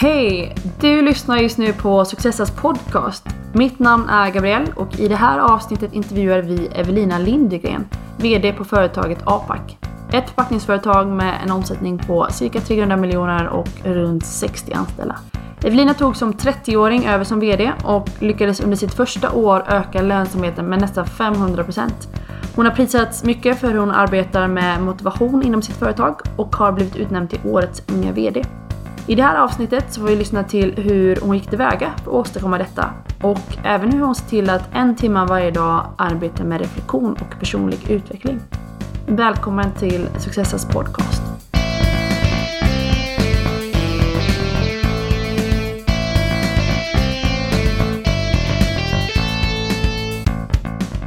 Hej! Du lyssnar just nu på Successas podcast. Mitt namn är Gabrielle och i det här avsnittet intervjuar vi Evelina Lindegren, VD på företaget APAC. Ett förpackningsföretag med en omsättning på cirka 300 miljoner och runt 60 anställda. Evelina tog som 30-åring över som VD och lyckades under sitt första år öka lönsamheten med nästan 500%. Hon har prisats mycket för hur hon arbetar med motivation inom sitt företag och har blivit utnämnd till Årets Unga VD. I det här avsnittet så får vi lyssna till hur hon gick tillväga för att åstadkomma detta och även hur hon ser till att en timme varje dag arbetar med reflektion och personlig utveckling. Välkommen till Successas podcast.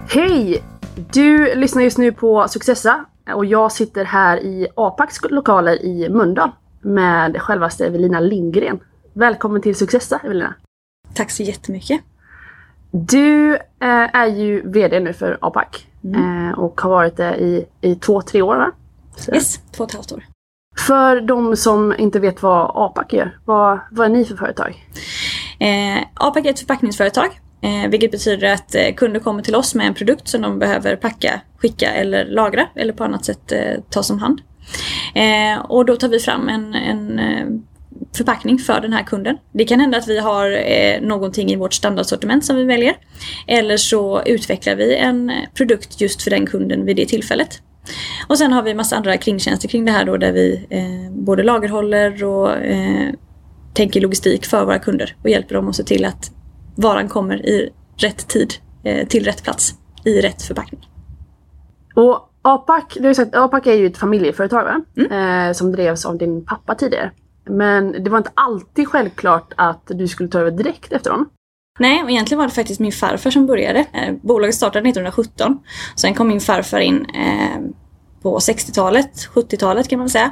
Hej! Du lyssnar just nu på Successa och jag sitter här i Apacs lokaler i Mölndal med självaste Evelina Lindgren. Välkommen till Successa Evelina! Tack så jättemycket! Du eh, är ju VD nu för Apac mm. eh, och har varit det i, i två, tre år va? Så. Yes, två och ett halvt år. För de som inte vet vad Apac gör, vad, vad är ni för företag? Eh, Apac är ett förpackningsföretag Eh, vilket betyder att eh, kunder kommer till oss med en produkt som de behöver packa, skicka eller lagra eller på annat sätt eh, tas om hand. Eh, och då tar vi fram en, en eh, förpackning för den här kunden. Det kan hända att vi har eh, någonting i vårt standardsortiment som vi väljer. Eller så utvecklar vi en produkt just för den kunden vid det tillfället. Och sen har vi massa andra kringtjänster kring det här då där vi eh, både lagerhåller och eh, tänker logistik för våra kunder och hjälper dem att se till att varan kommer i rätt tid eh, till rätt plats i rätt förpackning. Och APAC, du har sagt, APAC är ju ett familjeföretag va? Mm. Eh, som drevs av din pappa tidigare. Men det var inte alltid självklart att du skulle ta över direkt efter honom. Nej, och egentligen var det faktiskt min farfar som började. Eh, bolaget startade 1917. Sen kom min farfar in eh, på 60-talet, 70-talet kan man säga.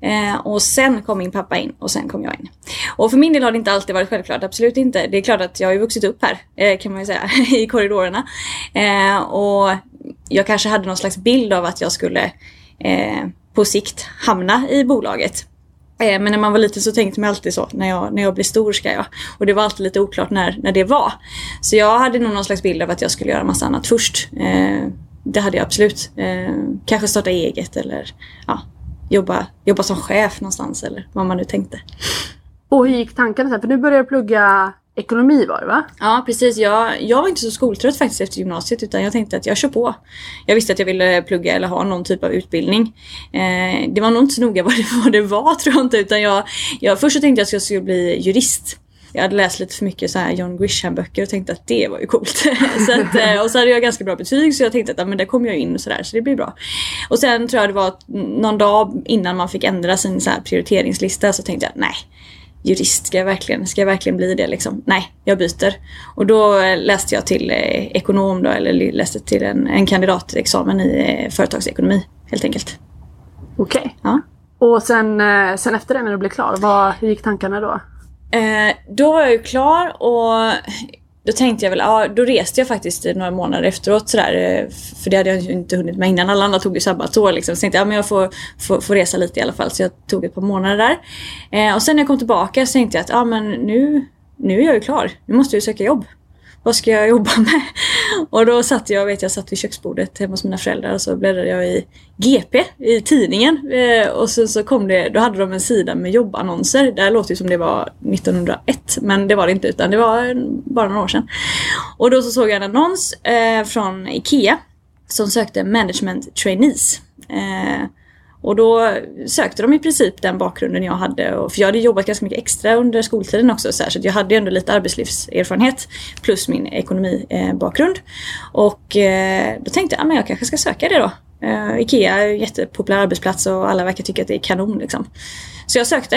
Eh, och sen kom min pappa in och sen kom jag in. Och för min del har det inte alltid varit självklart, absolut inte. Det är klart att jag har ju vuxit upp här eh, kan man ju säga, i korridorerna. Eh, och jag kanske hade någon slags bild av att jag skulle eh, på sikt hamna i bolaget. Eh, men när man var liten så tänkte man alltid så, när jag, när jag blir stor ska jag. Och det var alltid lite oklart när, när det var. Så jag hade nog någon slags bild av att jag skulle göra massa annat först. Eh, det hade jag absolut. Eh, kanske starta eget eller ja, jobba, jobba som chef någonstans eller vad man nu tänkte. Och hur gick tankarna sen? För nu börjar du plugga ekonomi var det va? Ja precis. Jag, jag var inte så skoltrött faktiskt efter gymnasiet utan jag tänkte att jag kör på. Jag visste att jag ville plugga eller ha någon typ av utbildning. Eh, det var nog inte så noga vad det, vad det var tror jag inte utan jag, jag först så tänkte jag att jag skulle bli jurist. Jag hade läst lite för mycket så här John Grisham böcker och tänkte att det var ju coolt. så att, eh, och så hade jag ganska bra betyg så jag tänkte att ja, men där kommer jag in och sådär så det blir bra. Och sen tror jag det var någon dag innan man fick ändra sin så här prioriteringslista så tänkte jag nej jurist, ska jag verkligen, ska jag verkligen bli det liksom? Nej, jag byter. Och då läste jag till eh, ekonom då, eller läste till en, en kandidatexamen i eh, företagsekonomi helt enkelt. Okej. Okay. Ja. Och sen, eh, sen efter det när du blev klar, vad, hur gick tankarna då? Eh, då var jag ju klar och då tänkte jag väl, ja då reste jag faktiskt några månader efteråt sådär. Eh, för det hade jag inte hunnit med innan. Alla andra tog ju sabbatsår liksom. Så tänkte jag, ja men jag får, får, får, resa lite i alla fall. Så jag tog ett par månader där. Eh, och sen när jag kom tillbaka så tänkte jag att, ja men nu, nu är jag ju klar. Nu måste jag ju söka jobb vad ska jag jobba med? Och då satt jag, vet jag satt vid köksbordet hemma hos mina föräldrar och så bläddrade jag i GP, i tidningen. Eh, och så, så kom det, då hade de en sida med jobbannonser. Det här låter ju som det var 1901 men det var det inte utan det var bara några år sedan. Och då så såg jag en annons eh, från IKEA som sökte management trainees. Eh, och då sökte de i princip den bakgrunden jag hade. För jag hade jobbat ganska mycket extra under skoltiden också. Så, här, så jag hade ändå lite arbetslivserfarenhet plus min ekonomibakgrund. Och eh, då tänkte jag ah, att jag kanske ska söka det då. Eh, Ikea är en jättepopulär arbetsplats och alla verkar tycka att det är kanon. Liksom. Så jag sökte.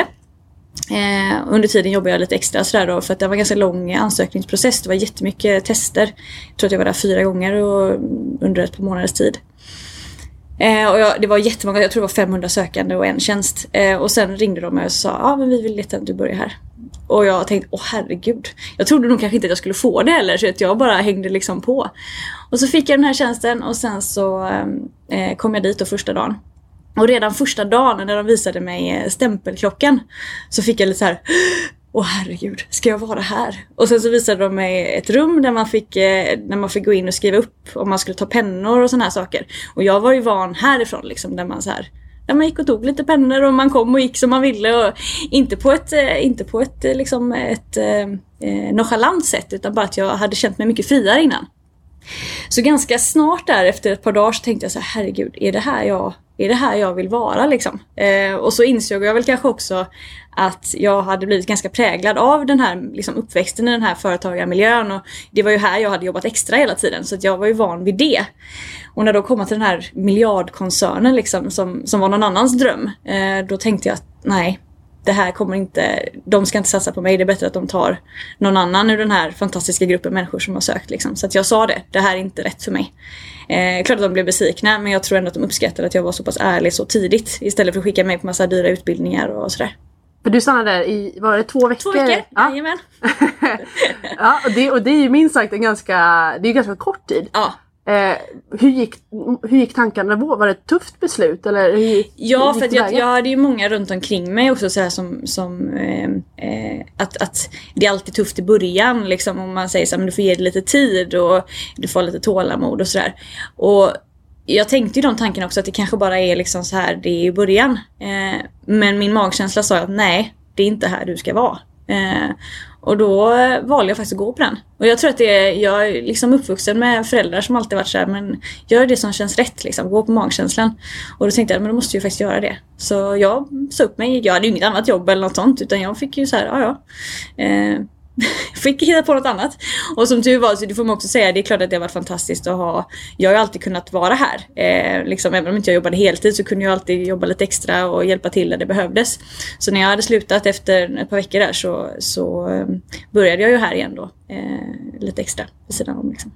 Eh, under tiden jobbade jag lite extra sådär då, för att det var en ganska lång ansökningsprocess. Det var jättemycket tester. Jag tror att jag var där fyra gånger och, under ett par månaders tid. Eh, och jag, det var jättemånga, jag tror det var 500 sökande och en tjänst. Eh, och sen ringde de mig och sa ja ah, men vi vill leta att du börjar här. Och jag tänkte åh herregud. Jag trodde nog kanske inte att jag skulle få det heller så att jag bara hängde liksom på. Och så fick jag den här tjänsten och sen så eh, eh kom jag dit då första dagen. Och redan första dagen när de visade mig eh, stämpelklockan så fick jag lite så här Åh herregud, ska jag vara här? Och sen så visade de mig ett rum där man fick, eh, där man fick gå in och skriva upp om man skulle ta pennor och sådana här saker. Och jag var ju van härifrån liksom där man så här där man gick och tog lite pennor och man kom och gick som man ville. Och inte på ett, eh, inte på ett, eh, liksom ett eh, nonchalant sätt utan bara att jag hade känt mig mycket friare innan. Så ganska snart där efter ett par dagar så tänkte jag så här, herregud, är det här jag, är det här jag vill vara liksom? Eh, och så insåg jag väl kanske också att jag hade blivit ganska präglad av den här liksom, uppväxten i den här företagarmiljön. Och det var ju här jag hade jobbat extra hela tiden så att jag var ju van vid det. Och när då kom till den här miljardkoncernen liksom, som, som var någon annans dröm, eh, då tänkte jag att nej, det här kommer inte, de ska inte satsa på mig, det är bättre att de tar någon annan ur den här fantastiska gruppen människor som har sökt. Liksom. Så att jag sa det, det här är inte rätt för mig. Eh, klart att de blev besvikna men jag tror ändå att de uppskattade att jag var så pass ärlig så tidigt istället för att skicka mig på massa dyra utbildningar och sådär. För du stannade där i, var det två veckor? Två veckor, ja. jajamän. ja, och det, och det är ju minst sagt en ganska, det är ganska kort tid. Ja. Eh, hur, gick, hur gick tankarna då? Var det ett tufft beslut? Eller hur, ja, hur för jag, jag hade ju många runt omkring mig också så här som, som eh, eh, att, att det är alltid tufft i början liksom om man säger så här, men du får ge det lite tid och du får lite tålamod och sådär. Och jag tänkte ju de tankarna också att det kanske bara är liksom så här det är i början. Eh, men min magkänsla sa att nej, det är inte här du ska vara. Och då eh, valde jag faktiskt att gå på den. Och jag tror att det är, jag är liksom uppvuxen med föräldrar som alltid varit såhär, men gör det som känns rätt liksom. Gå på magkänslan. Och då tänkte jag, men då måste jag faktiskt göra det. Så jag sa upp mig. Jag hade ju inget annat jobb eller något sånt utan jag fick ju så här, ja ja. Eh, fick hitta på något annat. Och som tur var så det får man också säga, det är klart att det har varit fantastiskt att ha. Jag har ju alltid kunnat vara här. Eh, liksom, även om inte jag jobbade heltid så kunde jag alltid jobba lite extra och hjälpa till där det behövdes. Så när jag hade slutat efter ett par veckor där så, så eh, började jag ju här igen då. Eh, lite extra vid sidan om liksom.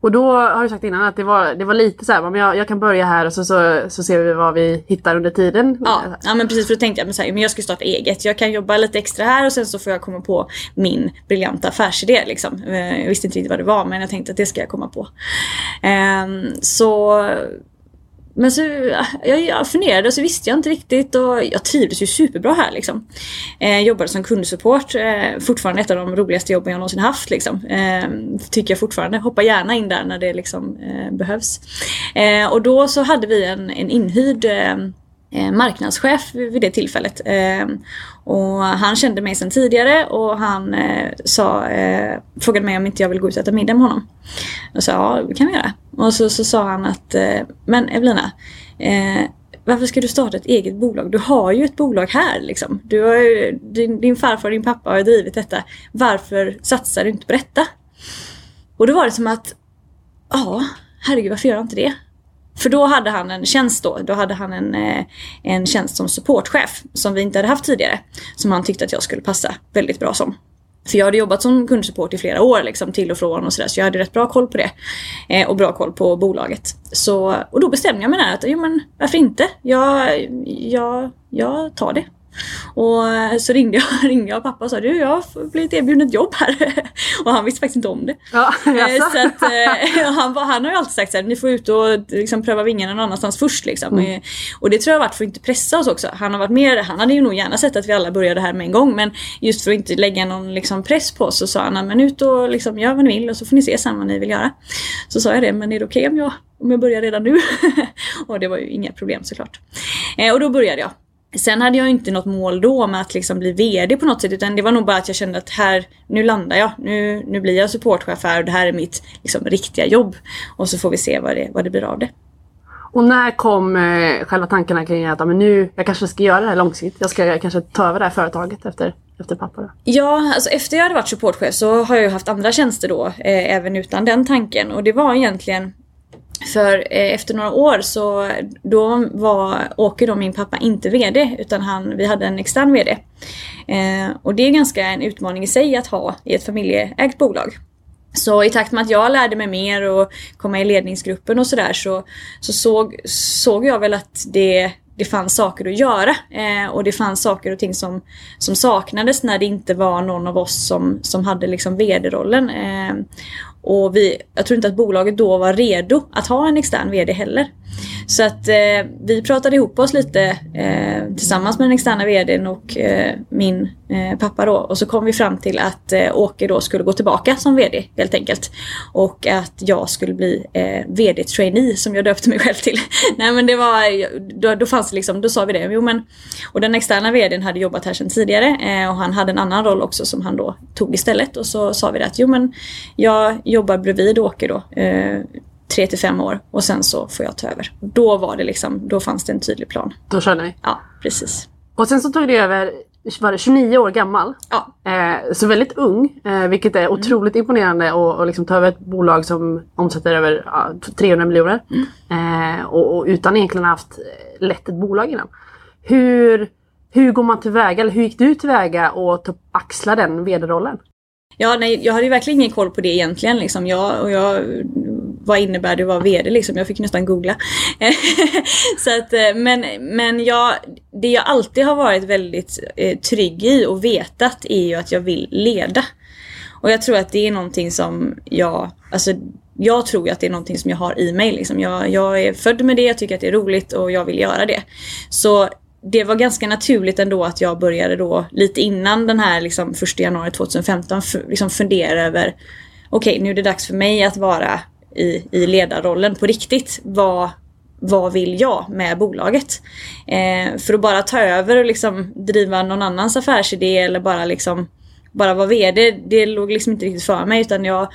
Och då har du sagt innan att det var, det var lite så här, men jag, jag kan börja här och så, så, så ser vi vad vi hittar under tiden. Ja, ja men precis för då tänkte jag men så här, men jag ska starta eget. Jag kan jobba lite extra här och sen så får jag komma på min briljanta affärsidé. Liksom. Eh, jag visste inte riktigt vad det var men jag tänkte att det ska jag komma på. Um, så men så jag, jag funderade och så visste jag inte riktigt och jag trivdes ju superbra här liksom. Eh, jobbade som kundsupport, eh, fortfarande ett av de roligaste jobben jag någonsin haft liksom. Eh, tycker jag fortfarande. Hoppar gärna in där när det liksom eh, behövs. Eh, och då så hade vi en, en inhyrd eh, Eh, marknadschef vid det tillfället. Eh, och han kände mig sedan tidigare och han eh, sa, frågade mig om inte jag ville gå ut och äta middag med honom. Jag sa ja, det kan vi göra. Och så, så sa han att, men Evelina, varför ska du starta ett eget bolag? Du har ju ett bolag här liksom. Du har ju, din, din farfar och din pappa har drivit detta. Varför satsar du inte på detta? Och då var det som att, ja, herregud varför gör jag inte det? För då hade han en tjänst då, då hade han en, eh, en tjänst som supportchef som vi inte hade haft tidigare. Som han tyckte att jag skulle passa väldigt bra som. För jag hade jobbat som kundsupport i flera år liksom, till och från och sådär så jag hade rätt bra koll på det. Eh, och bra koll på bolaget. Så, och då bestämde jag mig där att, jo men varför inte? Jag, jag, jag tar det. Och eh, så ringde jag, ringde jag pappa och sa du jag har blivit erbjuden ett jobb här. och han visste faktiskt inte om det. Ja, eh, så att, eh, han, han har ju alltid sagt att ni får ut och liksom, pröva vingarna någon annanstans först. Liksom. Mm. Och det tror jag varit för att inte pressa oss också. Han, har varit mer, han hade ju nog gärna sett att vi alla började här med en gång men just för att inte lägga någon liksom, press på oss så sa han men ut och liksom, gör vad ni vill och så får ni se sen vad ni vill göra. Så sa jag det, men är det okej okay om jag, om jag börjar redan nu? och det var ju inga problem såklart. Eh, och då började jag. Sen hade jag inte något mål då med att liksom bli VD på något sätt utan det var nog bara att jag kände att här, nu landar jag. Nu, nu blir jag supportchef här och det här är mitt liksom, riktiga jobb. Och så får vi se vad det, vad det blir av det. Och när kom eh, själva tankarna kring att men nu, jag kanske ska göra det här långsiktigt. Jag ska kanske ta över det här företaget efter, efter pappa? Då. Ja, alltså efter jag hade varit supportchef så har jag ju haft andra tjänster då, eh, även utan den tanken. Och det var egentligen för eh, efter några år så då var Åke då min pappa inte VD utan han, vi hade en extern VD. Eh, och det är ganska en utmaning i sig att ha i ett familjeägt bolag. Så i takt med att jag lärde mig mer och kom med i ledningsgruppen och sådär så, så såg, såg jag väl att det det fanns saker att göra eh, och det fanns saker och ting som, som saknades när det inte var någon av oss som, som hade liksom vd-rollen. Eh, och vi, jag tror inte att bolaget då var redo att ha en extern VD heller. Så att eh, vi pratade ihop oss lite eh, tillsammans med den externa VDn och eh, min eh, pappa då. Och så kom vi fram till att eh, Åke då skulle gå tillbaka som VD helt enkelt. Och att jag skulle bli eh, VD-trainee som jag döpte mig själv till. Nej men det var, då, då fanns det liksom, då sa vi det. Jo, men, och den externa VDn hade jobbat här sedan tidigare eh, och han hade en annan roll också som han då tog istället. Och så sa vi det att jo men jag jobbar bredvid Åke då tre till fem år och sen så får jag ta över. Då var det liksom, då fanns det en tydlig plan. Då körde ni? Ja, precis. Och sen så tog du över, var det 29 år gammal? Ja. Eh, så väldigt ung, eh, vilket är mm. otroligt imponerande och, och liksom ta över ett bolag som omsätter över ja, 300 miljoner. Mm. Eh, och, och, utan egentligen haft eh, lett ett bolag innan. Hur, hur går man tillväga, eller hur gick du tillväga och axla den vd-rollen? Ja, nej, jag hade ju verkligen ingen koll på det egentligen. Liksom. Jag, och jag vad innebär det att vara VD liksom? Jag fick nästan googla. så att, eh, men men jag, det jag alltid har varit väldigt eh, trygg i och vetat är ju att jag vill leda. Och jag tror att det är någonting som jag, alltså jag tror att det är någonting som jag har i mig. Liksom. Jag, jag är född med det, jag tycker att det är roligt och jag vill göra det. Så det var ganska naturligt ändå att jag började då lite innan den här liksom, 1 januari 2015 liksom fundera över okej okay, nu är det dags för mig att vara i, i ledarrollen på riktigt. Vad, vad vill jag med bolaget? Eh, för att bara ta över och liksom driva någon annans affärsidé eller bara liksom bara vara VD, det låg liksom inte riktigt för mig utan jag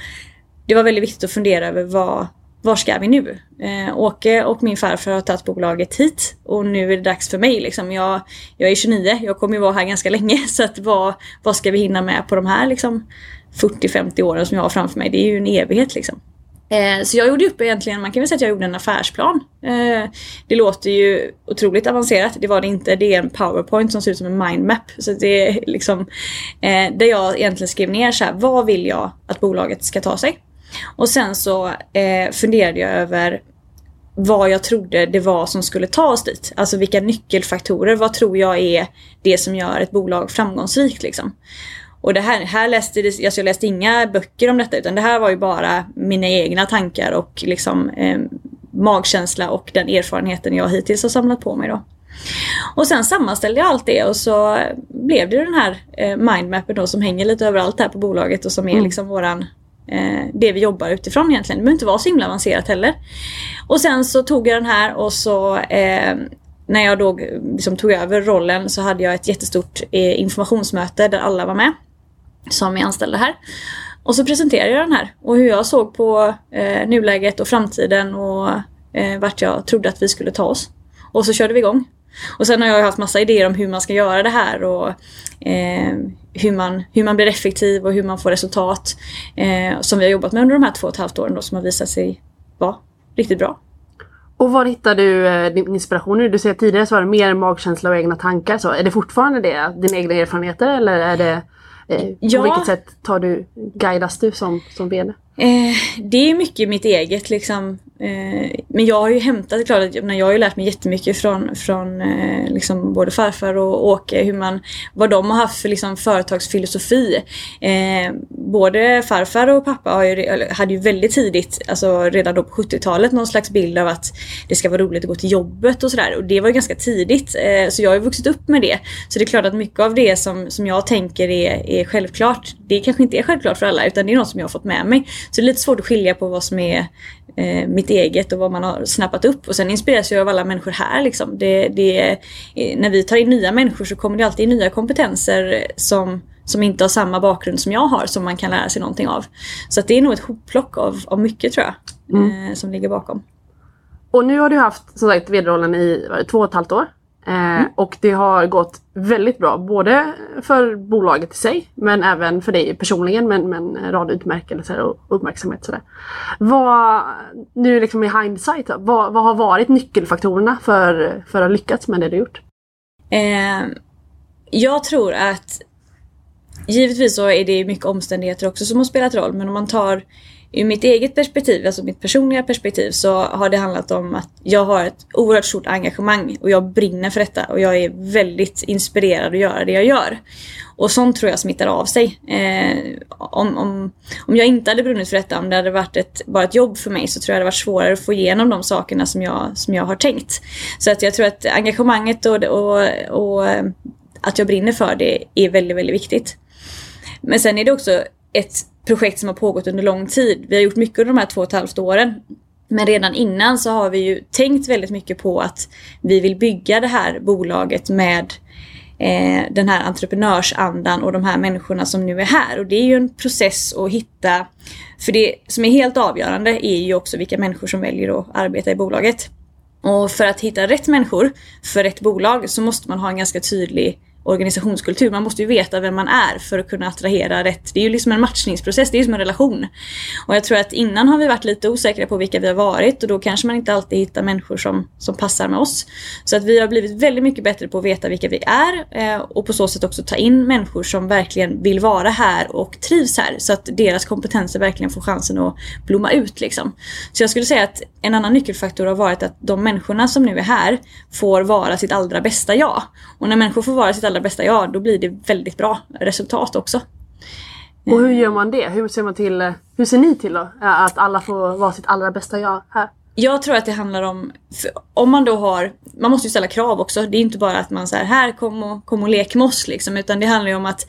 Det var väldigt viktigt att fundera över vad var ska vi nu? Eh, Åke och min farfar har tagit bolaget hit och nu är det dags för mig. Liksom. Jag, jag är 29, jag kommer ju vara här ganska länge så att vad, vad ska vi hinna med på de här liksom, 40-50 åren som jag har framför mig? Det är ju en evighet liksom. Eh, så jag gjorde upp egentligen, man kan väl säga att jag gjorde en affärsplan. Eh, det låter ju otroligt avancerat, det var det inte. Det är en powerpoint som ser ut som en mindmap. Så det är liksom eh, där jag egentligen skrev ner så här, vad vill jag att bolaget ska ta sig? Och sen så eh, funderade jag över vad jag trodde det var som skulle ta oss dit. Alltså vilka nyckelfaktorer, vad tror jag är det som gör ett bolag framgångsrikt liksom. Och det här, här läste det, alltså jag läste inga böcker om detta utan det här var ju bara mina egna tankar och liksom eh, magkänsla och den erfarenheten jag hittills har samlat på mig då. Och sen sammanställde jag allt det och så blev det den här eh, mindmappen då som hänger lite överallt här på bolaget och som är mm. liksom våran Eh, det vi jobbar utifrån egentligen. Det behöver inte vara så himla avancerat heller. Och sen så tog jag den här och så eh, när jag då liksom tog över rollen så hade jag ett jättestort eh, informationsmöte där alla var med som är anställda här. Och så presenterade jag den här och hur jag såg på eh, nuläget och framtiden och eh, vart jag trodde att vi skulle ta oss. Och så körde vi igång. Och sen har jag haft massa idéer om hur man ska göra det här och eh, hur, man, hur man blir effektiv och hur man får resultat. Eh, som vi har jobbat med under de här två och ett halvt åren då, som har visat sig vara riktigt bra. Och var hittar du eh, din inspiration nu? Du säger tidigare så var det mer magkänsla och egna tankar. Så är det fortfarande det? Dina egna erfarenheter eller är det Eh, ja. På vilket sätt tar du, guidas du som, som VD? Eh, det är mycket mitt eget liksom. Eh, men jag har ju hämtat, klart att jag har ju lärt mig jättemycket från, från eh, liksom både farfar och Åke, hur man, vad de har haft för liksom företagsfilosofi. Eh, både farfar och pappa har ju, hade ju väldigt tidigt, alltså redan då på 70-talet, någon slags bild av att det ska vara roligt att gå till jobbet och sådär. Och det var ju ganska tidigt. Eh, så jag har ju vuxit upp med det. Så det är klart att mycket av det som, som jag tänker är, är självklart, det kanske inte är självklart för alla utan det är något som jag har fått med mig. Så det är lite svårt att skilja på vad som är eh, mitt eget och vad man har snappat upp. Och sen inspireras jag av alla människor här. Liksom. Det, det, eh, när vi tar in nya människor så kommer det alltid nya kompetenser som, som inte har samma bakgrund som jag har som man kan lära sig någonting av. Så det är nog ett hopplock av, av mycket tror jag mm. eh, som ligger bakom. Och nu har du haft som sagt vd-rollen i två och ett halvt år. Eh, mm. Och det har gått väldigt bra, både för bolaget i sig men även för dig personligen med, med en rad utmärkelser och uppmärksamhet. Sådär. Vad, nu liksom i hindsight, vad, vad har varit nyckelfaktorerna för, för att lyckas med det du gjort? Eh, jag tror att givetvis så är det mycket omständigheter också som har spelat roll men om man tar ur mitt eget perspektiv, alltså mitt personliga perspektiv, så har det handlat om att jag har ett oerhört stort engagemang och jag brinner för detta och jag är väldigt inspirerad att göra det jag gör. Och sånt tror jag smittar av sig. Eh, om, om, om jag inte hade brunnit för detta, om det hade varit ett, bara ett jobb för mig så tror jag det hade varit svårare att få igenom de sakerna som jag, som jag har tänkt. Så att jag tror att engagemanget och, och, och att jag brinner för det är väldigt, väldigt viktigt. Men sen är det också ett projekt som har pågått under lång tid. Vi har gjort mycket under de här två och ett halvt åren. Men redan innan så har vi ju tänkt väldigt mycket på att vi vill bygga det här bolaget med eh, den här entreprenörsandan och de här människorna som nu är här. Och det är ju en process att hitta. För det som är helt avgörande är ju också vilka människor som väljer att arbeta i bolaget. Och för att hitta rätt människor för rätt bolag så måste man ha en ganska tydlig organisationskultur. Man måste ju veta vem man är för att kunna attrahera rätt. Det är ju liksom en matchningsprocess, det är ju som en relation. Och jag tror att innan har vi varit lite osäkra på vilka vi har varit och då kanske man inte alltid hittar människor som, som passar med oss. Så att vi har blivit väldigt mycket bättre på att veta vilka vi är eh, och på så sätt också ta in människor som verkligen vill vara här och trivs här. Så att deras kompetenser verkligen får chansen att blomma ut liksom. Så jag skulle säga att en annan nyckelfaktor har varit att de människorna som nu är här får vara sitt allra bästa jag. Och när människor får vara sitt allra allra bästa jag, då blir det väldigt bra resultat också. Och hur gör man det? Hur ser, man till, hur ser ni till då? Att alla får vara sitt allra bästa jag här? Jag tror att det handlar om, om man då har, man måste ju ställa krav också. Det är inte bara att man säger här kom och, kom och lek med oss liksom. Utan det handlar ju om att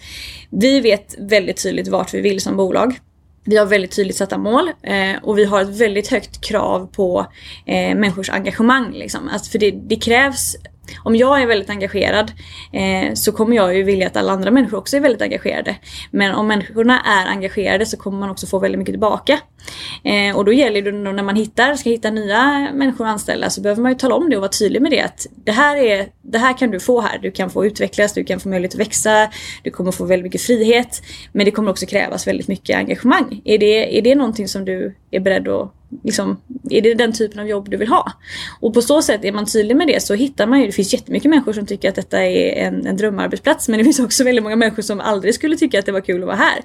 vi vet väldigt tydligt vart vi vill som bolag. Vi har väldigt tydligt satta mål eh, och vi har ett väldigt högt krav på eh, människors engagemang. Liksom. Alltså för det, det krävs om jag är väldigt engagerad eh, så kommer jag ju vilja att alla andra människor också är väldigt engagerade. Men om människorna är engagerade så kommer man också få väldigt mycket tillbaka. Eh, och då gäller det då när man hittar, ska hitta nya människor att anställa så behöver man ju tala om det och vara tydlig med det. Att det här, är, det här kan du få här. Du kan få utvecklas, du kan få möjlighet att växa, du kommer få väldigt mycket frihet. Men det kommer också krävas väldigt mycket engagemang. Är det, är det någonting som du är beredd att Liksom, är det den typen av jobb du vill ha? Och på så sätt, är man tydlig med det så hittar man ju, det finns jättemycket människor som tycker att detta är en, en drömarbetsplats men det finns också väldigt många människor som aldrig skulle tycka att det var kul att vara här.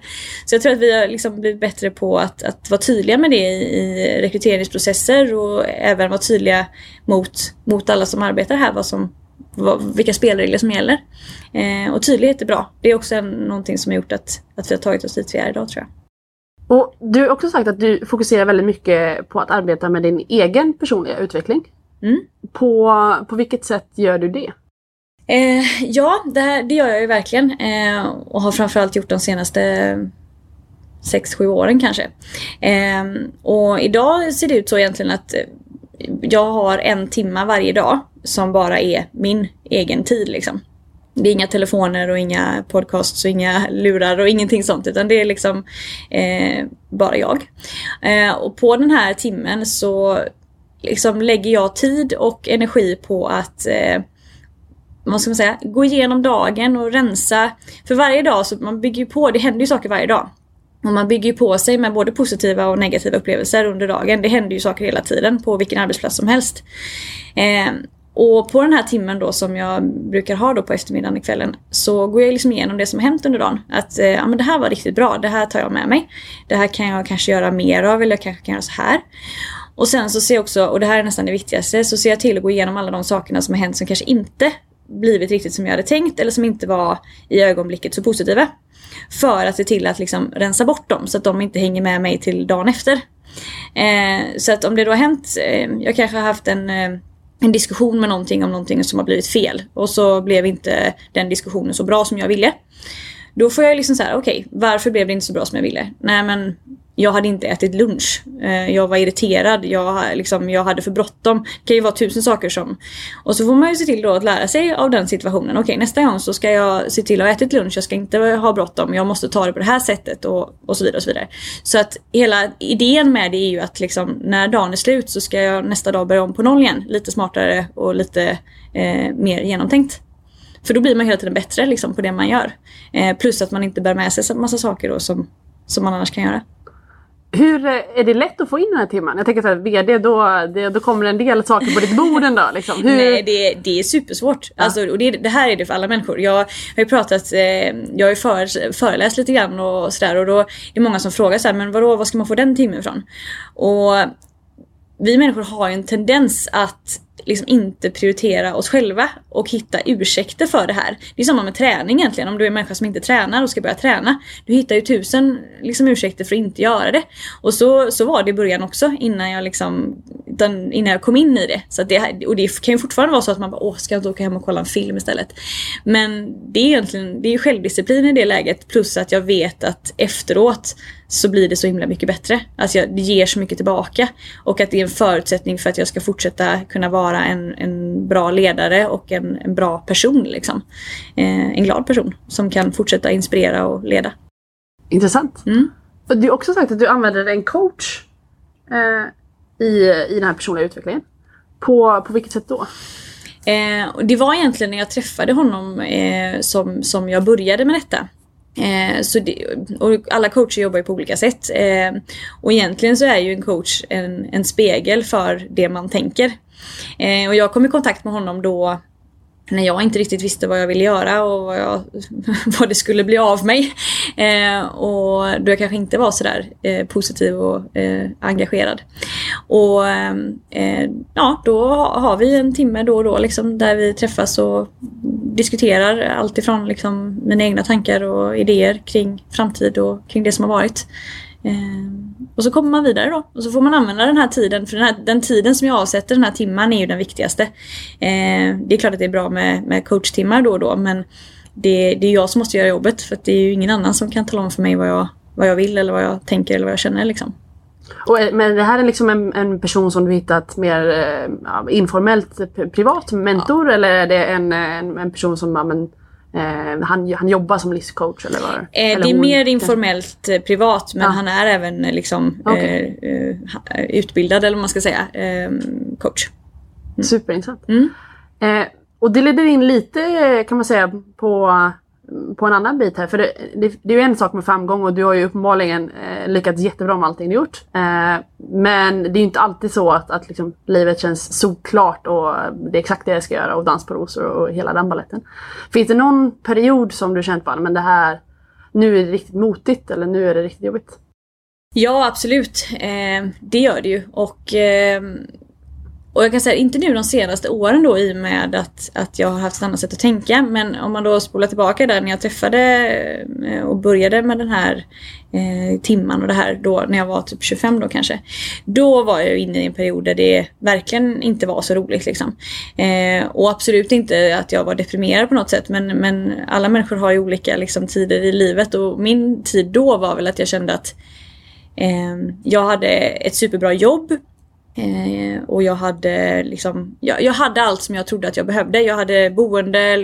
Så jag tror att vi har liksom blivit bättre på att, att vara tydliga med det i, i rekryteringsprocesser och även vara tydliga mot, mot alla som arbetar här vad som, vad, vilka spelregler som gäller. Eh, och tydlighet är bra. Det är också en, någonting som har gjort att, att vi har tagit oss dit vi är idag tror jag. Och du har också sagt att du fokuserar väldigt mycket på att arbeta med din egen personliga utveckling. Mm. På, på vilket sätt gör du det? Eh, ja, det, här, det gör jag ju verkligen. Eh, och har framförallt gjort de senaste 6-7 åren kanske. Eh, och idag ser det ut så egentligen att jag har en timme varje dag som bara är min egen tid liksom. Det är inga telefoner och inga podcasts och inga lurar och ingenting sånt utan det är liksom eh, bara jag. Eh, och på den här timmen så liksom lägger jag tid och energi på att eh, vad ska man säga, gå igenom dagen och rensa. För varje dag så man bygger ju på, det händer ju saker varje dag. Och man bygger ju på sig med både positiva och negativa upplevelser under dagen. Det händer ju saker hela tiden på vilken arbetsplats som helst. Eh, och på den här timmen då som jag brukar ha då på eftermiddagen och kvällen så går jag liksom igenom det som har hänt under dagen. Att eh, ja, men det här var riktigt bra, det här tar jag med mig. Det här kan jag kanske göra mer av eller jag kanske kan göra så här. Och sen så ser jag också, och det här är nästan det viktigaste, så ser jag till att gå igenom alla de sakerna som har hänt som kanske inte blivit riktigt som jag hade tänkt eller som inte var i ögonblicket så positiva. För att se till att liksom rensa bort dem så att de inte hänger med mig till dagen efter. Eh, så att om det då har hänt, eh, jag kanske har haft en eh, en diskussion med någonting om någonting som har blivit fel. Och så blev inte den diskussionen så bra som jag ville. Då får jag liksom säga, okej, okay, varför blev det inte så bra som jag ville? Nej men jag hade inte ätit lunch. Eh, jag var irriterad, jag, liksom, jag hade för bråttom. Det kan ju vara tusen saker som... Och så får man ju se till då att lära sig av den situationen. Okej, nästa gång så ska jag se till att ha ätit lunch, jag ska inte ha bråttom, jag måste ta det på det här sättet och, och så vidare. och Så vidare. Så att hela idén med det är ju att liksom, när dagen är slut så ska jag nästa dag börja om på noll igen. Lite smartare och lite eh, mer genomtänkt. För då blir man hela tiden bättre liksom, på det man gör. Eh, plus att man inte bär med sig en massa saker då som, som man annars kan göra. Hur är det lätt att få in den här timmen? Jag tänker att VD, då, det, då kommer en del saker på ditt bord dag. Liksom. Hur... Nej, det, det är supersvårt. Ja. Alltså, och det, det, här är det för alla människor. Jag har ju pratat, eh, jag har ju för, föreläst lite grann och sådär och då är det många som frågar så här, men vadå, vad ska man få den timmen ifrån? Och vi människor har ju en tendens att liksom inte prioritera oss själva och hitta ursäkter för det här. Det är samma med träning egentligen. Om du är en människa som inte tränar och ska börja träna. Du hittar ju tusen liksom, ursäkter för att inte göra det. Och så, så var det i början också innan jag, liksom, innan jag kom in i det. Så det. Och det kan ju fortfarande vara så att man bara, åh ska jag inte åka hem och kolla en film istället. Men det är egentligen det är självdisciplin i det läget plus att jag vet att efteråt så blir det så himla mycket bättre. Alltså jag, det ger så mycket tillbaka. Och att det är en förutsättning för att jag ska fortsätta kunna vara en, en bra ledare och en, en bra person. Liksom. Eh, en glad person som kan fortsätta inspirera och leda. Intressant. Mm. Du har också sagt att du använder en coach eh, i, i den här personliga utvecklingen. På, på vilket sätt då? Eh, det var egentligen när jag träffade honom eh, som, som jag började med detta. Eh, så det, och alla coacher jobbar ju på olika sätt. Eh, och egentligen så är ju en coach en, en spegel för det man tänker. Eh, och jag kom i kontakt med honom då när jag inte riktigt visste vad jag ville göra och vad, jag, vad det skulle bli av mig. Eh, och då jag kanske inte var sådär eh, positiv och eh, engagerad. Och eh, ja, då har vi en timme då och då liksom, där vi träffas och diskuterar allt ifrån liksom, mina egna tankar och idéer kring framtid och kring det som har varit. Eh, Eh, och så kommer man vidare då. Och så får man använda den här tiden. För den, här, den tiden som jag avsätter, den här timman, är ju den viktigaste. Eh, det är klart att det är bra med, med coachtimmar då och då. Men det, det är jag som måste göra jobbet. För det är ju ingen annan som kan tala om för mig vad jag, vad jag vill eller vad jag tänker eller vad jag känner. Liksom. Och, men det här är liksom en, en person som du hittat mer eh, informellt privat mentor ja. eller är det en, en, en person som ja, men, Eh, han, han jobbar som livscoach eller vad? Eh, eller det är hon, mer informellt eh, privat men ja. han är även eh, liksom okay. Eh, eh, utbildad eller vad man ska säga, coach. Mm. Superintressant. Mm. och det leder in lite kan man säga på på en annan bit här. För det, det, det är ju en sak med framgång och du har ju uppenbarligen eh, lyckats jättebra med allting du gjort. Eh, men det är ju inte alltid så att, att liksom, livet känns såklart och det är exakt det jag ska göra och dans på rosor och hela den balletten. Finns det någon period som du känt bara, men det här, nu är det riktigt motigt eller nu är det riktigt jobbigt? Ja absolut, eh, det gör det ju. Och eh, och jag kan säga, inte nu de senaste åren då i och med att, att jag har haft ett annat sätt att tänka. Men om man då spolar tillbaka där när jag träffade eh, och började med den här eh, timman och det här då när jag var typ 25 då kanske. Då var jag inne i en period där det verkligen inte var så roligt liksom. Eh, och absolut inte att jag var deprimerad på något sätt men, men alla människor har ju olika liksom, tider i livet och min tid då var väl att jag kände att eh, jag hade ett superbra jobb Eh, och jag hade liksom, jag, jag, hade allt som jag trodde att jag behövde. Jag hade boende,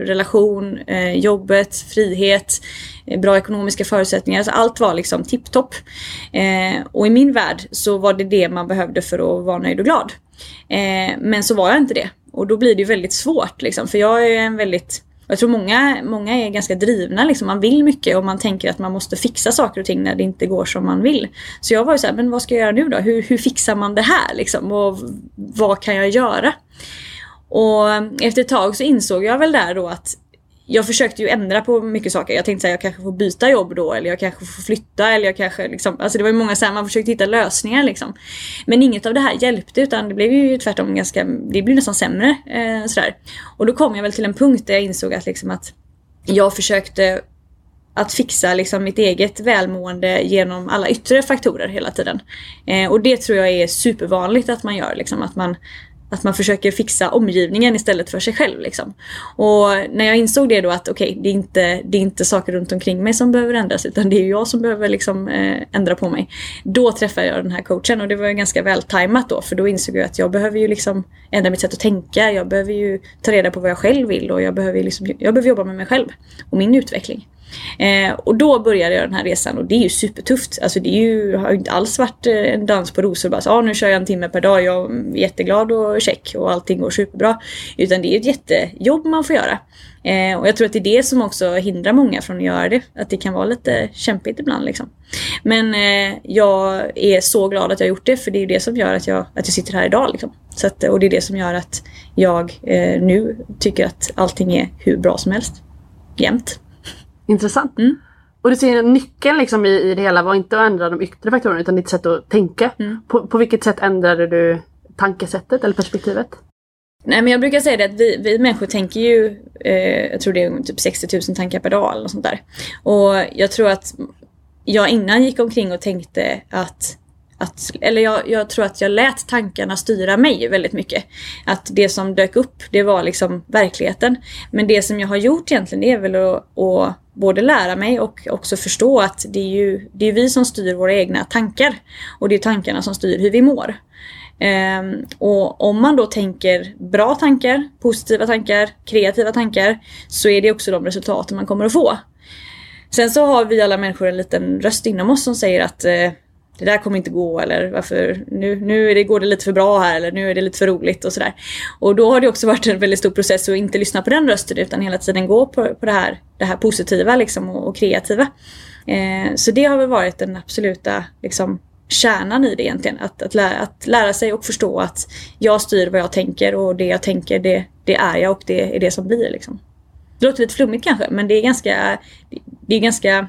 relation, eh, jobbet, frihet, eh, bra ekonomiska förutsättningar. Alltså allt var liksom tipptopp. Eh, och i min värld så var det det man behövde för att vara nöjd och glad. Eh, men så var jag inte det. Och då blir det väldigt svårt liksom, för jag är en väldigt jag tror många, många är ganska drivna. Liksom. Man vill mycket och man tänker att man måste fixa saker och ting när det inte går som man vill. Så jag var ju såhär, men vad ska jag göra nu då? Hur, hur fixar man det här? Liksom? Och vad kan jag göra? Och efter ett tag så insåg jag väl där då att jag försökte ju ändra på mycket saker. Jag tänkte att jag kanske får byta jobb då eller jag kanske får flytta eller jag kanske liksom, alltså det var ju många så här, man försökte hitta lösningar liksom. Men inget av det här hjälpte utan det blev ju tvärtom ganska, det blev nästan sämre eh, sådär. Och då kom jag väl till en punkt där jag insåg att liksom att jag försökte att fixa liksom mitt eget välmående genom alla yttre faktorer hela tiden. Eh, och det tror jag är supervanligt att man gör. Liksom, att man att man försöker fixa omgivningen istället för sig själv. Liksom. Och när jag insåg det då att okej, okay, det, är inte, det är inte saker runt omkring mig som behöver ändras utan det är jag som behöver liksom, eh, ändra på mig. Då träffade jag den här coachen och det var ganska vältajmat då för då insåg jag att jag behöver ju liksom ändra mitt sätt att tänka. Jag behöver ju ta reda på vad jag själv vill och jag behöver, liksom, jag behöver jobba med mig själv och min utveckling. Eh, och då började jag den här resan och det är ju supertufft. Alltså det är ju, har ju inte alls varit eh, en dans på rosor bara så ah, nu kör jag en timme per dag, jag är jätteglad och check och allting går superbra. Utan det är ett jättejobb man får göra. Eh, och jag tror att det är det som också hindrar många från att göra det. Att det kan vara lite kämpigt ibland liksom. Men eh, jag är så glad att jag har gjort det för det är ju det som gör att jag, att jag sitter här idag. Liksom. Så att, och det är det som gör att jag eh, nu tycker att allting är hur bra som helst. Jämt. Intressant. Mm. Och du ser nyckeln liksom i, i det hela var inte att ändra de yttre faktorerna utan ditt sätt att tänka. Mm. På, på vilket sätt ändrade du tankesättet eller perspektivet? Nej men jag brukar säga det att vi, vi människor tänker ju, eh, jag tror det är typ 60 000 tankar per dag eller sånt där. Och jag tror att jag innan gick omkring och tänkte att att, eller jag, jag, tror att jag lät tankarna styra mig väldigt mycket. Att det som dök upp, det var liksom verkligheten. Men det som jag har gjort egentligen är väl att, att både lära mig och också förstå att det är ju det är vi som styr våra egna tankar. Och det är tankarna som styr hur vi mår. Um, och om man då tänker bra tankar, positiva tankar, kreativa tankar så är det också de resultaten man kommer att få. Sen så har vi alla människor en liten röst inom oss som säger att uh, det där kommer inte gå eller varför nu, nu är det, går det lite för bra här eller nu är det lite för roligt och sådär. Och då har det också varit en väldigt stor process att inte lyssna på den rösten utan hela tiden gå på, på det, här, det här positiva liksom och, och kreativa. Eh, så det har väl varit den absoluta liksom, kärnan i det egentligen. Att, att, lära, att lära sig och förstå att jag styr vad jag tänker och det jag tänker det, det är jag och det är det som blir. Liksom. Det låter lite flummigt kanske men det är ganska, det är ganska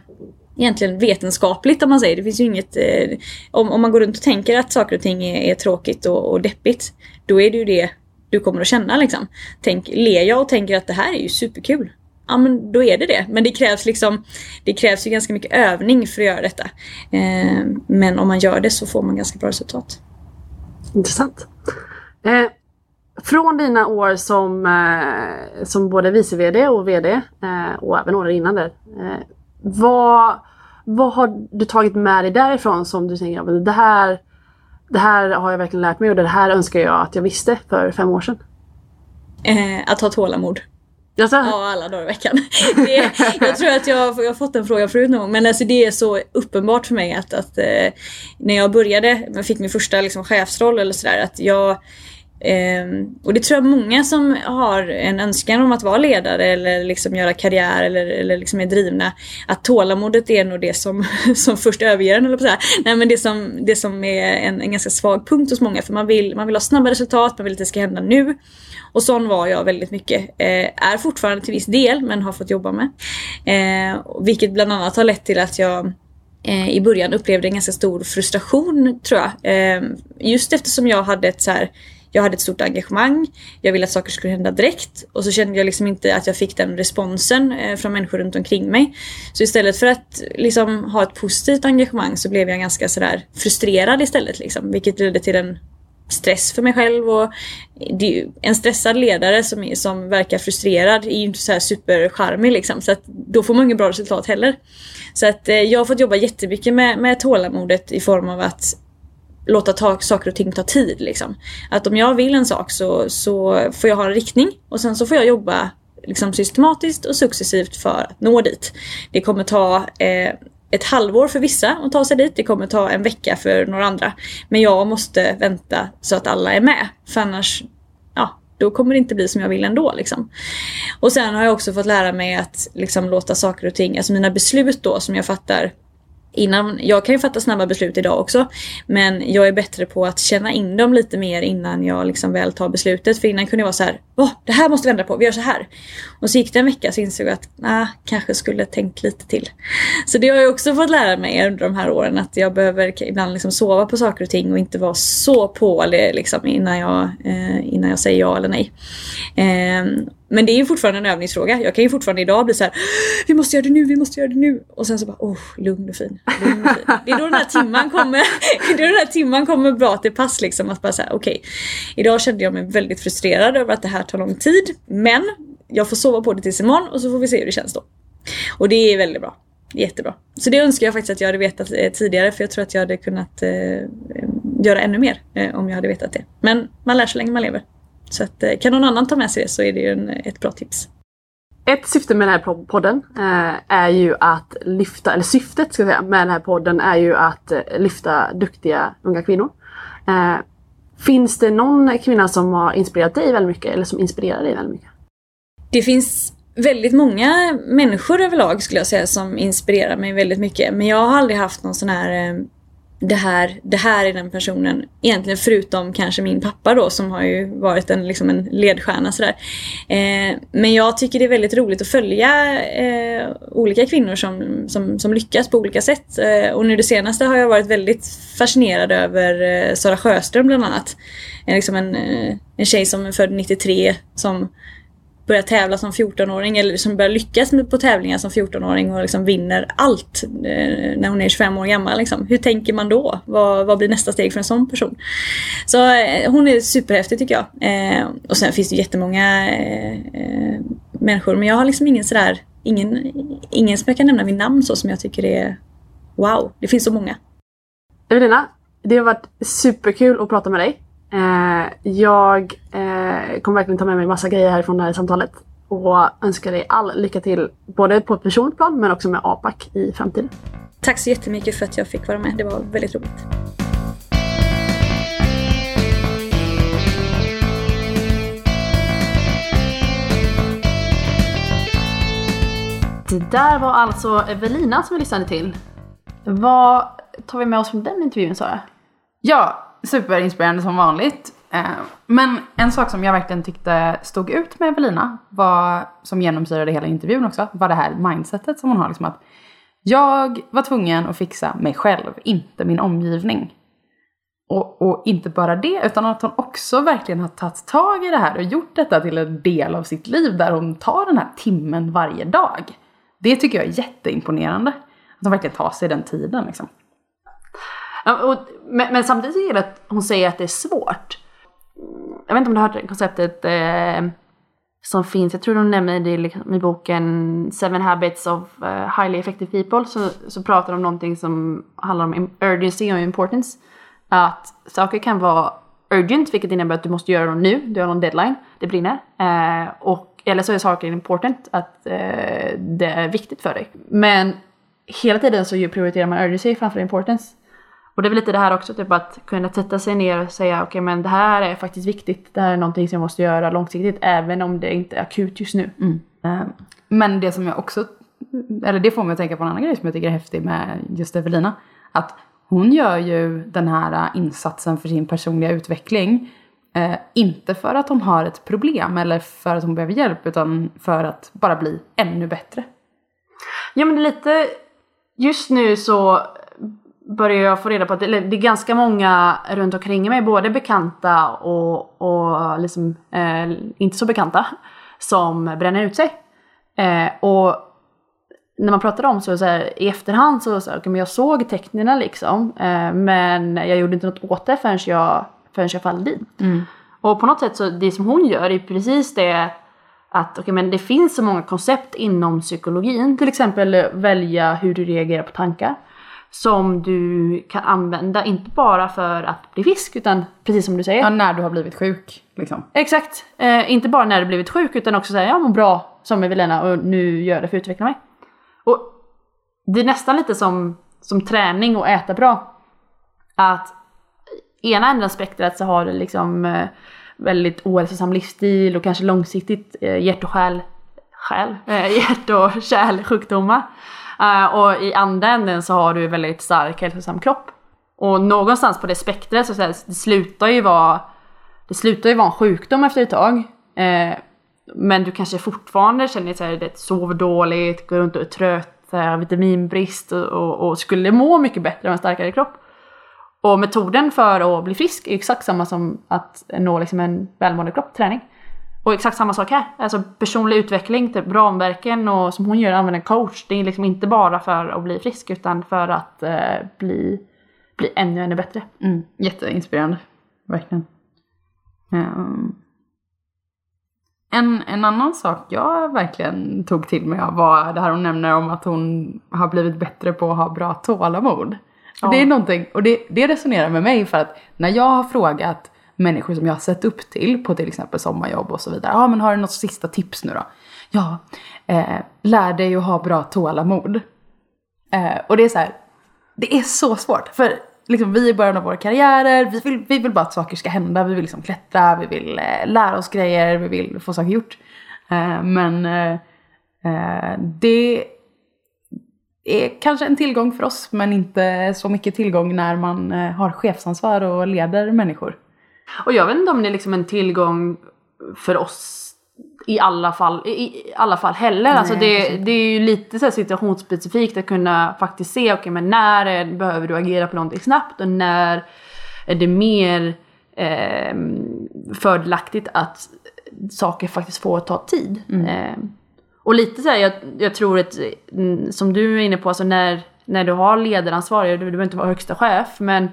egentligen vetenskapligt om man säger. Det finns ju inget... Eh, om, om man går runt och tänker att saker och ting är, är tråkigt och, och deppigt. Då är det ju det du kommer att känna liksom. Tänk, ler jag och tänker att det här är ju superkul. Ja men då är det det. Men det krävs liksom Det krävs ju ganska mycket övning för att göra detta. Eh, men om man gör det så får man ganska bra resultat. Intressant. Eh, från dina år som, eh, som både vice VD och VD eh, och även åren innan där. Eh, vad, vad har du tagit med dig därifrån som du tänker det här, det här har jag verkligen lärt mig och det här önskar jag att jag visste för fem år sedan? Eh, att ha tålamod. Jaså? Ja, alla dagar i veckan. Det, jag tror att jag, jag har fått den frågan förut någon gång, men alltså det är så uppenbart för mig att, att eh, när jag började, jag fick min första liksom, chefsroll eller sådär, att jag Ehm, och det tror jag många som har en önskan om att vara ledare eller liksom göra karriär eller, eller liksom är drivna. Att tålamodet är nog det som, som först överger en eller på så här. Nej men det som, det som är en, en ganska svag punkt hos många för man vill, man vill ha snabba resultat, man vill att det ska hända nu. Och sån var jag väldigt mycket. Eh, är fortfarande till viss del men har fått jobba med. Eh, vilket bland annat har lett till att jag eh, i början upplevde en ganska stor frustration tror jag. Eh, just eftersom jag hade ett så här jag hade ett stort engagemang. Jag ville att saker skulle hända direkt. Och så kände jag liksom inte att jag fick den responsen eh, från människor runt omkring mig. Så istället för att liksom ha ett positivt engagemang så blev jag ganska sådär frustrerad istället. Liksom, vilket ledde till en stress för mig själv. Och en stressad ledare som, som verkar frustrerad är ju inte så här supercharmig liksom. Så att då får man inget bra resultat heller. Så att eh, jag har fått jobba jättemycket med, med tålamodet i form av att låta ta, saker och ting ta tid. Liksom. Att om jag vill en sak så, så får jag ha en riktning och sen så får jag jobba liksom, systematiskt och successivt för att nå dit. Det kommer ta eh, ett halvår för vissa att ta sig dit. Det kommer ta en vecka för några andra. Men jag måste vänta så att alla är med. För annars, ja, då kommer det inte bli som jag vill ändå. Liksom. Och sen har jag också fått lära mig att liksom, låta saker och ting, alltså mina beslut då som jag fattar innan, jag kan ju fatta snabba beslut idag också. Men jag är bättre på att känna in dem lite mer innan jag liksom väl tar beslutet. För innan kunde jag vara så här, oh, det här måste vi ändra på, vi gör så här. Och så gick det en vecka så insåg jag att, nah, kanske skulle tänkt lite till. Så det har jag också fått lära mig under de här åren att jag behöver ibland liksom sova på saker och ting och inte vara så på det liksom innan jag, eh, innan jag säger ja eller nej. Eh, men det är ju fortfarande en övningsfråga. Jag kan ju fortfarande idag bli så här, vi måste göra det nu, vi måste göra det nu. Och sen så bara, oh, lugn och fin. Lugn och fin. Det är då den här timman kommer, det är då den här timman kommer bra till pass liksom. Att bara säga, okej, okay, idag kände jag mig väldigt frustrerad över att det här tar lång tid. Men jag får sova på det tills imorgon och så får vi se hur det känns då. Och det är väldigt bra. Jättebra. Så det önskar jag faktiskt att jag hade vetat eh, tidigare för jag tror att jag hade kunnat eh, eh, göra ännu mer eh, om jag hade vetat det. Men man lär sig länge man lever. Så att, eh, kan någon annan ta med sig det så är det ju en, ett bra tips. ett syfte med den här podden eh, är ju att lyfta, eller syftet ska jag säga, med den här podden är ju att eh, lyfta duktiga unga kvinnor. Finns det någon kvinna som har inspirerat dig väldigt mycket eller som inspirerar dig väldigt mycket? Det finns väldigt många människor överlag skulle jag säga som inspirerar mig väldigt mycket. Men jag har aldrig haft någon sån här det här, det här är den personen. Egentligen förutom kanske min pappa då som har ju varit en, liksom en ledstjärna sådär. Eh, men jag tycker det är väldigt roligt att följa eh, olika kvinnor som, som, som lyckas på olika sätt. Eh, och nu det senaste har jag varit väldigt fascinerad över eh, Sara Sjöström bland annat. Eh, liksom en, eh, en tjej som är född 93 som börjar tävla som 14-åring eller som börjar lyckas på tävlingar som 14-åring och liksom vinner allt eh, när hon är 25 år gammal. Liksom. Hur tänker man då? Vad, vad blir nästa steg för en sån person? Så eh, hon är superhäftig tycker jag. Eh, och sen finns det jättemånga eh, eh, människor men jag har liksom ingen sådär, ingen, ingen som jag kan nämna vid namn så som jag tycker är wow. Det finns så många. Evelina, det har varit superkul att prata med dig. Eh, jag eh, kommer verkligen ta med mig massa grejer härifrån det här samtalet och önskar dig all lycka till både på ett personligt plan men också med APAC i framtiden. Tack så jättemycket för att jag fick vara med. Det var väldigt roligt. Det där var alltså Evelina som vi lyssnade till. Vad tar vi med oss från den intervjun Sara? Ja, superinspirerande som vanligt. Eh, men en sak som jag verkligen tyckte stod ut med Evelina, var, som genomsyrade hela intervjun också, var det här mindsetet som hon har. Liksom att jag var tvungen att fixa mig själv, inte min omgivning. Och, och, inte bara det, utan att hon också verkligen har tagit tag i det här och gjort detta till en del av sitt liv där hon tar den här timmen varje dag. Det tycker jag är jätteimponerande. Att hon verkligen tar sig den tiden liksom. Och, men, men, samtidigt är det att hon säger att det är svårt. Jag vet inte om du har hört det konceptet eh, som finns, jag tror de nämner det liksom, i boken Seven Habits of uh, Highly Effective People. Så, så pratar de om någonting som handlar om urgency och importance. Att saker kan vara urgent, vilket innebär att du måste göra dem nu, du har någon deadline, det brinner. Eh, och, eller så är saker important, att eh, det är viktigt för dig. Men hela tiden så prioriterar man urgency framför importance. Och det är väl lite det här också, typ att kunna sätta sig ner och säga okej okay, men det här är faktiskt viktigt. Det här är någonting som jag måste göra långsiktigt även om det inte är akut just nu. Mm. Uh, men det som jag också, eller det får mig att tänka på en annan grej som jag tycker är häftig med just Evelina. Att hon gör ju den här insatsen för sin personliga utveckling. Uh, inte för att hon har ett problem eller för att hon behöver hjälp utan för att bara bli ännu bättre. Ja men lite, just nu så börjar jag få reda på att det, är ganska många runt omkring mig, både bekanta och, och liksom, eh, inte så bekanta, som bränner ut sig. Eh, och när man pratar om så, så här, i efterhand så, så okay, men jag såg tecknen liksom, eh, men jag gjorde inte något åt det förrän jag, förrän jag föll dit. Mm. Och på något sätt så det som hon gör är precis det att okay, men det finns så många koncept inom psykologin, till exempel välja hur du reagerar på tankar som du kan använda, inte bara för att bli frisk utan precis som du säger. Ja, när du har blivit sjuk. Liksom. Exakt. Eh, inte bara när du blivit sjuk utan också säga jag mår bra som Evelina och nu gör det för att utveckla mig. Och det är nästan lite som, som träning och äta bra. Att ena änden av spektrat så har du liksom eh, väldigt ohälsosam livsstil och kanske långsiktigt eh, hjärt och själ, själ, eh, hjärt och kärlsjukdomar. Eh, och i andra änden så har du väldigt stark hälsosam kropp. Och någonstans på det spektret så, så här, det slutar ju vara det slutar ju vara en sjukdom efter ett tag. Eh, men du kanske fortfarande känner att här, det sover dåligt, går runt och är trött, här, vitaminbrist och, och, och, skulle må mycket bättre av en starkare kropp. Och metoden för att bli frisk är exakt samma som att nå liksom en välmående kropp, träning. Och exakt samma sak här. Alltså personlig utveckling, typ ramverken och som hon gör, använder coach. Det är liksom inte bara för att bli frisk utan för att eh, bli, bli ännu, ännu bättre. Mm. Jätteinspirerande, verkligen. Um. En, en annan sak jag verkligen tog till mig av var det här hon nämner om att hon har blivit bättre på att ha bra tålamod. Ja. Det är någonting, och det, det resonerar med mig för att när jag har frågat människor som jag har sett upp till på till exempel sommarjobb och så vidare. Ja ah, men har du något sista tips nu då? ja, eh, lär dig att ha bra tålamod. Eh, och det är så här, det är så svårt. För liksom, vi är i början av våra karriärer, vi vill, vi vill bara att saker ska hända, vi vill liksom klättra, vi vill eh, lära oss grejer, vi vill få saker gjort. Eh, men eh, eh, det är kanske en tillgång för oss, men inte så mycket tillgång när man eh, har chefsansvar och leder människor. Och jag vet inte om det är liksom en tillgång för oss i alla fall, i, i alla fall heller. Nej, alltså det, precis. det är ju lite så situationsspecifikt att kunna faktiskt se, okej men när är, behöver du agera på någonting snabbt och när är det mer eh, fördelaktigt att saker faktiskt får ta tid. Eh, och lite så här, jag, jag tror att, mm, som du är inne på, alltså när, när du har ledaransvar, du, du behöver inte vara högsta chef, men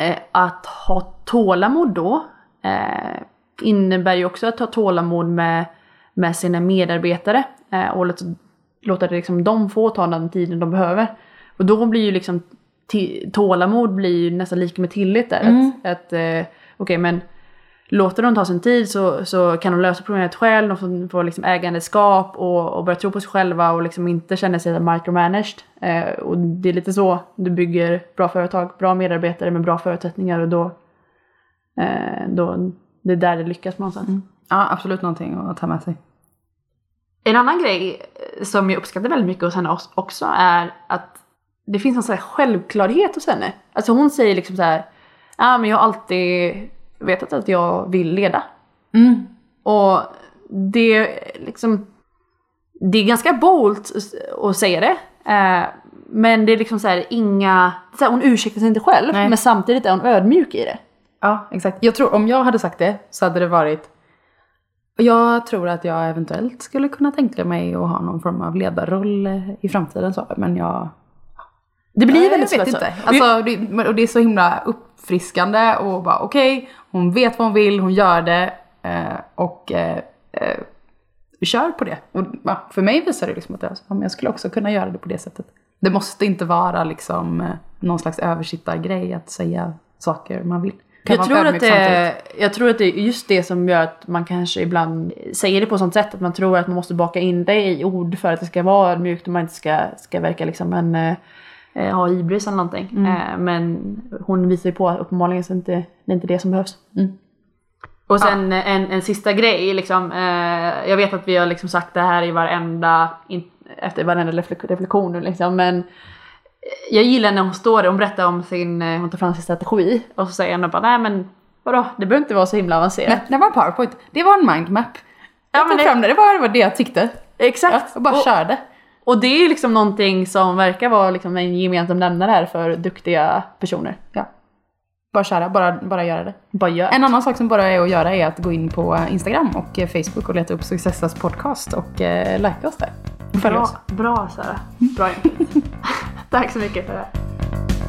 eh, att ha tålamod då eh, innebär ju också att ha tålamod med, med sina medarbetare eh, och låta, låta det liksom, de få ta den tiden de behöver. Och då blir ju liksom tålamod blir ju nästan lika med tillit där. Att, att eh, okej men låter de ta sin tid så, så kan de lösa problemet själv, de får, liksom ägandeskap och, och börja tro på sig själva och liksom inte känna sig micromanaged. Eh, och det är lite så du bygger bra företag, bra medarbetare med bra förutsättningar och då, eh, då det är där det lyckas på något sätt. Ja, absolut någonting att ta med sig. En annan grej eh, som jag uppskattar väldigt mycket hos henne också är att det finns en sån här självklarhet hos henne. Alltså hon säger liksom så här, ja men jag har alltid vetat att jag vill leda. Mm. Och det är liksom, det är ganska bold att säga det. Eh, men det är liksom så här inga, så här, hon ursäktar sig inte själv Nej. men samtidigt är hon ödmjuk i det. Ja, exakt. Jag tror om jag hade sagt det så hade det varit jag tror att jag eventuellt skulle kunna tänka mig att ha någon form av ledarroll i framtiden så, men jag... Det blir jag väldigt vet inte. Alltså, det, och det är så himla uppfriskande och bara okej, hon vet vad hon vill, hon gör det eh, och eh, eh, kör på det. Och, för mig visar det liksom att jag, skulle också kunna göra det på det sättet. Det måste inte vara liksom någon slags översittargrej att säga saker man vill. Kan Jag tror, att det, jag tror att det är just det som gör att man kanske ibland säger det på sånt sätt att man tror att man måste baka in det i ord för att det ska vara ödmjukt och man inte ska, ska verka liksom en, eh, ha hybris eller någonting. Mm. Eh, men hon visar ju på att uppenbarligen så inte, det är inte det som behövs. Mm. Och sen eh, en, en sista grej, liksom, eh, jag vet att vi har liksom sagt det här i varenda, in, efter varenda reflek- reflektion nu liksom, men jag gillar när hon står där, hon berättar om sin, eh, hon tar fram sin strategi och så säger hon bara nej men vadå, det behöver inte vara så himla avancerat. Nej, det var en powerpoint. Det var en mindmap. Jag Ja, men tog det- fram det, det var, det var det jag tyckte. Exakt! Ja, jag bara och, körde. Och det är liksom någonting som verkar vara liksom en gemensam nämnare här för duktiga personer. Ja. Bara köra, bara, bara göra det. Bara gör. En annan sak som bara är att göra är att gå in på Instagram och eh, Facebook och leta upp Successas podcast och eh, likea oss där. Följ bra, oss. bra Sara. Bra input. Tack så mycket för det här.